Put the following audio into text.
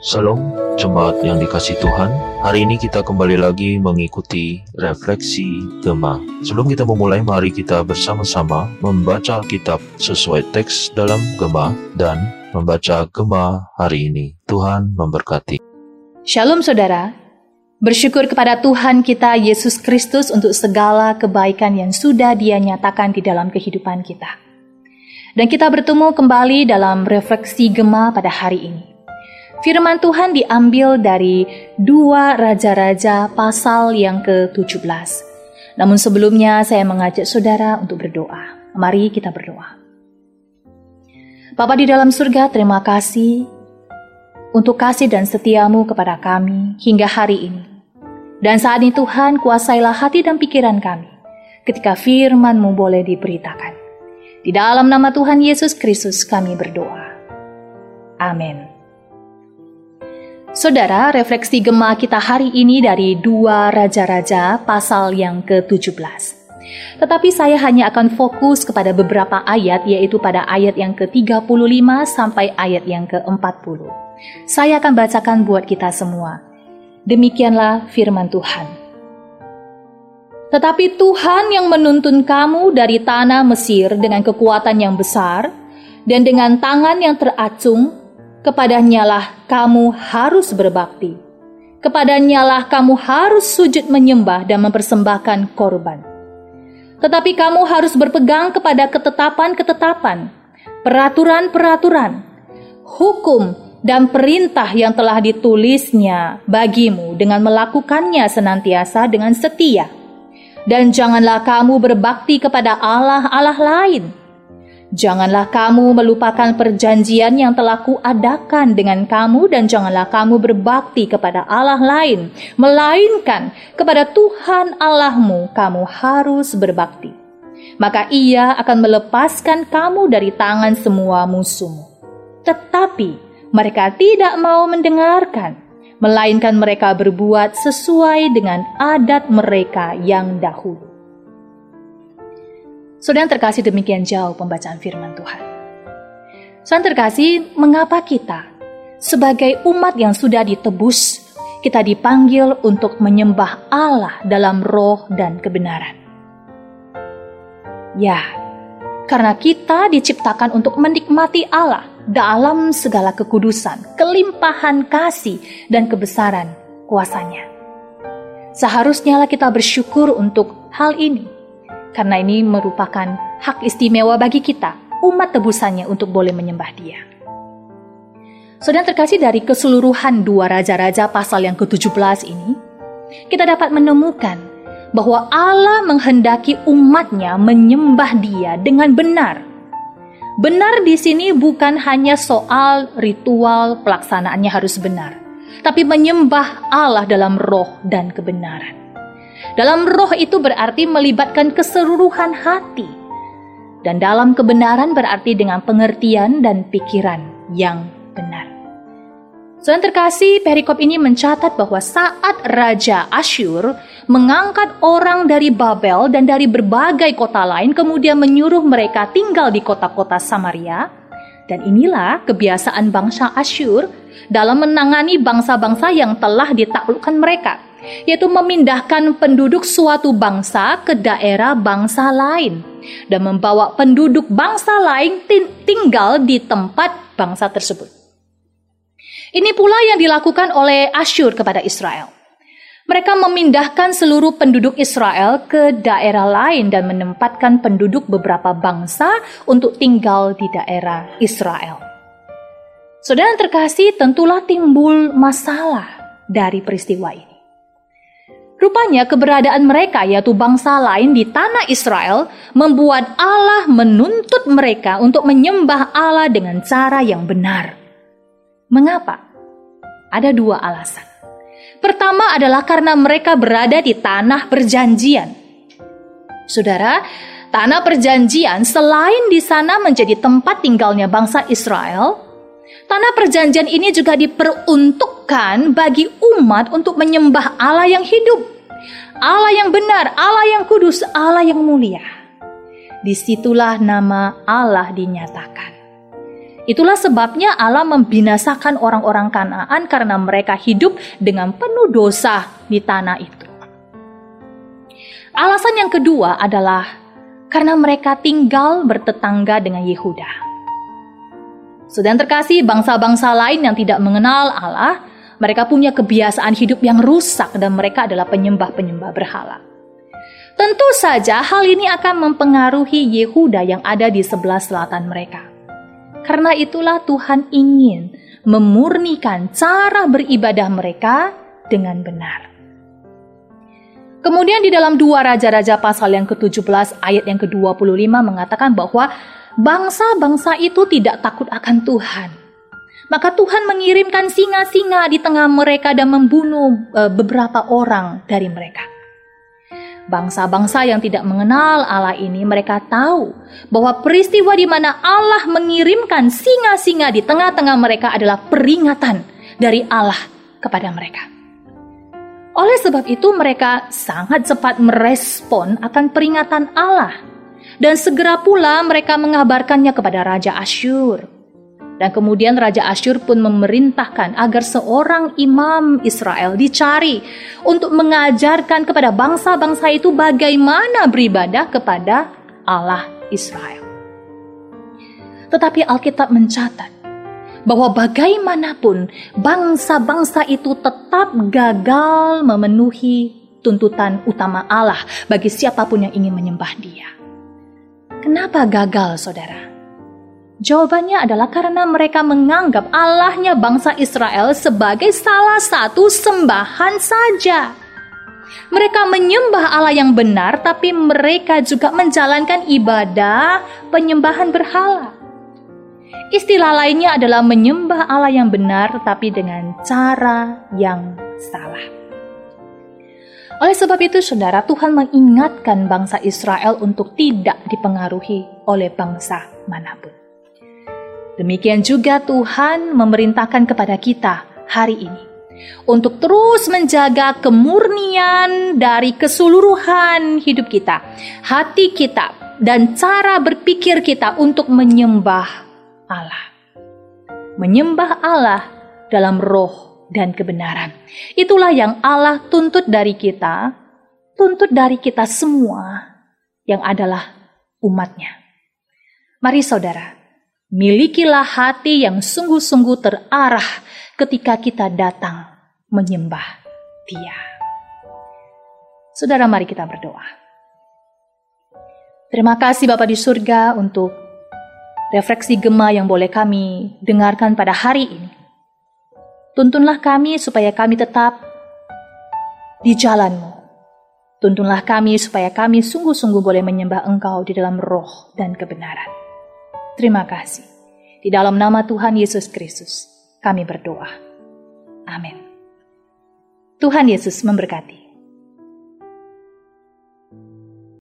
Salam jemaat yang dikasih Tuhan. Hari ini kita kembali lagi mengikuti refleksi Gema. Sebelum kita memulai, mari kita bersama-sama membaca Alkitab sesuai teks dalam Gema dan membaca Gema hari ini. Tuhan memberkati. Shalom saudara. Bersyukur kepada Tuhan kita Yesus Kristus untuk segala kebaikan yang sudah Dia nyatakan di dalam kehidupan kita. Dan kita bertemu kembali dalam refleksi Gema pada hari ini. Firman Tuhan diambil dari dua Raja-Raja pasal yang ke-17. Namun sebelumnya saya mengajak saudara untuk berdoa. Mari kita berdoa. Bapa di dalam surga, terima kasih untuk kasih dan setiamu kepada kami hingga hari ini. Dan saat ini Tuhan, kuasailah hati dan pikiran kami ketika firman-Mu boleh diberitakan. Di dalam nama Tuhan Yesus Kristus kami berdoa. Amin. Saudara, refleksi Gema kita hari ini dari dua Raja-Raja pasal yang ke-17. Tetapi saya hanya akan fokus kepada beberapa ayat yaitu pada ayat yang ke-35 sampai ayat yang ke-40. Saya akan bacakan buat kita semua. Demikianlah firman Tuhan. Tetapi Tuhan yang menuntun kamu dari tanah Mesir dengan kekuatan yang besar dan dengan tangan yang teracung Kepadanyalah kamu harus berbakti. Kepadanyalah kamu harus sujud menyembah dan mempersembahkan korban. Tetapi kamu harus berpegang kepada ketetapan-ketetapan, peraturan-peraturan, hukum dan perintah yang telah ditulisnya bagimu dengan melakukannya senantiasa dengan setia. Dan janganlah kamu berbakti kepada Allah-Allah lain, Janganlah kamu melupakan perjanjian yang telah kuadakan dengan kamu dan janganlah kamu berbakti kepada Allah lain, melainkan kepada Tuhan Allahmu kamu harus berbakti. Maka ia akan melepaskan kamu dari tangan semua musuhmu. Tetapi mereka tidak mau mendengarkan, melainkan mereka berbuat sesuai dengan adat mereka yang dahulu. Saudara terkasih demikian jauh pembacaan firman Tuhan. Saudara terkasih, mengapa kita sebagai umat yang sudah ditebus, kita dipanggil untuk menyembah Allah dalam roh dan kebenaran? Ya, karena kita diciptakan untuk menikmati Allah dalam segala kekudusan, kelimpahan kasih, dan kebesaran kuasanya. Seharusnya kita bersyukur untuk hal ini karena ini merupakan hak istimewa bagi kita, umat tebusannya untuk boleh menyembah dia. Saudara terkasih dari keseluruhan dua raja-raja pasal yang ke-17 ini, kita dapat menemukan bahwa Allah menghendaki umatnya menyembah dia dengan benar. Benar di sini bukan hanya soal ritual pelaksanaannya harus benar, tapi menyembah Allah dalam roh dan kebenaran. Dalam roh itu berarti melibatkan keseluruhan hati. Dan dalam kebenaran berarti dengan pengertian dan pikiran yang benar. Soalnya terkasih, perikop ini mencatat bahwa saat Raja Asyur mengangkat orang dari Babel dan dari berbagai kota lain, kemudian menyuruh mereka tinggal di kota-kota Samaria, dan inilah kebiasaan bangsa Asyur dalam menangani bangsa-bangsa yang telah ditaklukkan mereka yaitu memindahkan penduduk suatu bangsa ke daerah bangsa lain dan membawa penduduk bangsa lain tinggal di tempat bangsa tersebut. Ini pula yang dilakukan oleh Asyur kepada Israel. Mereka memindahkan seluruh penduduk Israel ke daerah lain dan menempatkan penduduk beberapa bangsa untuk tinggal di daerah Israel. Saudara terkasih, tentulah timbul masalah dari peristiwa ini. Rupanya keberadaan mereka yaitu bangsa lain di tanah Israel membuat Allah menuntut mereka untuk menyembah Allah dengan cara yang benar. Mengapa? Ada dua alasan. Pertama adalah karena mereka berada di tanah perjanjian. Saudara, tanah perjanjian selain di sana menjadi tempat tinggalnya bangsa Israel, Tanah perjanjian ini juga diperuntukkan bagi umat untuk menyembah Allah yang hidup, Allah yang benar, Allah yang kudus, Allah yang mulia. Di situlah nama Allah dinyatakan. Itulah sebabnya Allah membinasakan orang-orang Kanaan karena mereka hidup dengan penuh dosa di tanah itu. Alasan yang kedua adalah karena mereka tinggal bertetangga dengan Yehuda. Sedang terkasih bangsa-bangsa lain yang tidak mengenal Allah, mereka punya kebiasaan hidup yang rusak dan mereka adalah penyembah-penyembah berhala. Tentu saja hal ini akan mempengaruhi Yehuda yang ada di sebelah selatan mereka. Karena itulah Tuhan ingin memurnikan cara beribadah mereka dengan benar. Kemudian di dalam dua Raja-Raja pasal yang ke-17 ayat yang ke-25 mengatakan bahwa bangsa-bangsa itu tidak takut akan Tuhan. Maka Tuhan mengirimkan singa-singa di tengah mereka dan membunuh e, beberapa orang dari mereka. Bangsa-bangsa yang tidak mengenal Allah ini mereka tahu bahwa peristiwa di mana Allah mengirimkan singa-singa di tengah-tengah mereka adalah peringatan dari Allah kepada mereka. Oleh sebab itu mereka sangat cepat merespon akan peringatan Allah dan segera pula mereka mengabarkannya kepada Raja Asyur. Dan kemudian Raja Asyur pun memerintahkan agar seorang imam Israel dicari untuk mengajarkan kepada bangsa-bangsa itu bagaimana beribadah kepada Allah Israel. Tetapi Alkitab mencatat bahwa bagaimanapun bangsa-bangsa itu tetap gagal memenuhi tuntutan utama Allah bagi siapa pun yang ingin menyembah Dia. Kenapa gagal, saudara? Jawabannya adalah karena mereka menganggap Allahnya bangsa Israel sebagai salah satu sembahan saja. Mereka menyembah Allah yang benar, tapi mereka juga menjalankan ibadah penyembahan berhala. Istilah lainnya adalah menyembah Allah yang benar, tapi dengan cara yang salah. Oleh sebab itu, saudara, Tuhan mengingatkan bangsa Israel untuk tidak dipengaruhi oleh bangsa mana pun. Demikian juga Tuhan memerintahkan kepada kita hari ini untuk terus menjaga kemurnian dari keseluruhan hidup kita, hati kita, dan cara berpikir kita untuk menyembah Allah. Menyembah Allah dalam roh dan kebenaran. Itulah yang Allah tuntut dari kita, tuntut dari kita semua yang adalah umatnya. Mari saudara, milikilah hati yang sungguh-sungguh terarah ketika kita datang menyembah dia. Saudara, mari kita berdoa. Terima kasih Bapak di surga untuk refleksi gema yang boleh kami dengarkan pada hari ini. Tuntunlah kami supaya kami tetap di jalanmu. Tuntunlah kami supaya kami sungguh-sungguh boleh menyembah Engkau di dalam roh dan kebenaran. Terima kasih. Di dalam nama Tuhan Yesus Kristus, kami berdoa. Amin. Tuhan Yesus memberkati.